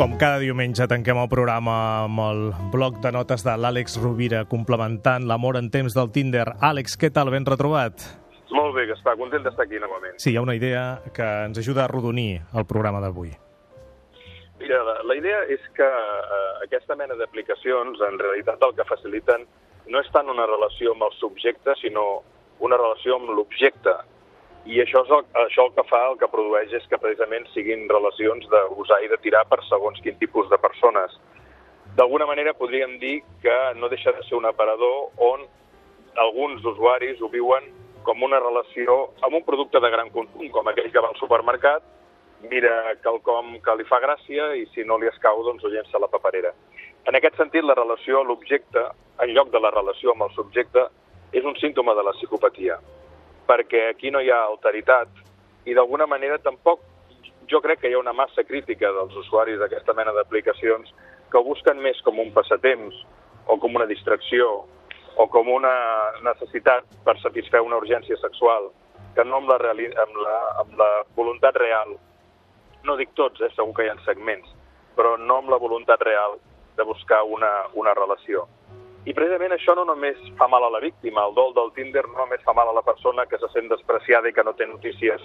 Com cada diumenge tanquem el programa amb el bloc de notes de l'Àlex Rovira complementant l'amor en temps del Tinder. Àlex, què tal? Ben retrobat? Molt bé, Gaspar, content d'estar aquí novament. Sí, hi ha una idea que ens ajuda a rodonir el programa d'avui. Mira, la, la idea és que eh, aquesta mena d'aplicacions en realitat el que faciliten no és tant una relació amb el subjecte, sinó una relació amb l'objecte. I això, és el, això el que fa, el que produeix és que precisament siguin relacions d'usar i de tirar per segons quin tipus de persones. D'alguna manera podríem dir que no deixa de ser un aparador on alguns usuaris ho viuen com una relació amb un producte de gran consum, com aquell que va al supermercat, mira quelcom que li fa gràcia i si no li escau, doncs ho llença a la paperera. En aquest sentit, la relació a l'objecte, en lloc de la relació amb el subjecte, és un símptoma de la psicopatia, perquè aquí no hi ha alteritat i d'alguna manera tampoc jo crec que hi ha una massa crítica dels usuaris d'aquesta mena d'aplicacions que ho busquen més com un passatemps o com una distracció o com una necessitat per satisfer una urgència sexual que no amb la, reali amb la, amb la voluntat real. No dic tots, eh, segur que hi ha segments, però no amb la voluntat real de buscar una, una relació. I precisament això no només fa mal a la víctima, el dol del Tinder no només fa mal a la persona que se sent despreciada i que no té notícies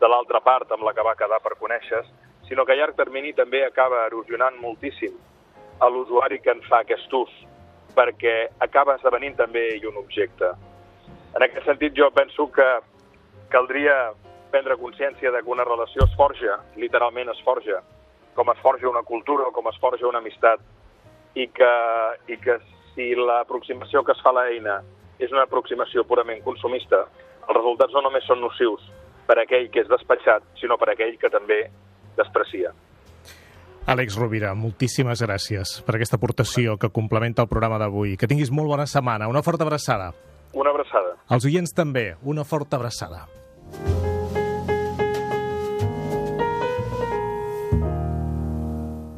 de l'altra part amb la que va quedar per conèixer, sinó que a llarg termini també acaba erosionant moltíssim a l'usuari que en fa aquest ús, perquè acaba esdevenint també ell un objecte. En aquest sentit, jo penso que caldria prendre consciència de que una relació es forja, literalment es forja, com es forja una cultura o com es forja una amistat, i que, i que si l'aproximació que es fa a l'eina és una aproximació purament consumista, els resultats no només són nocius per aquell que és despatxat, sinó per aquell que també desprecia. Àlex Rovira, moltíssimes gràcies per aquesta aportació que complementa el programa d'avui. Que tinguis molt bona setmana. Una forta abraçada. Una abraçada. Els oients també, una forta abraçada.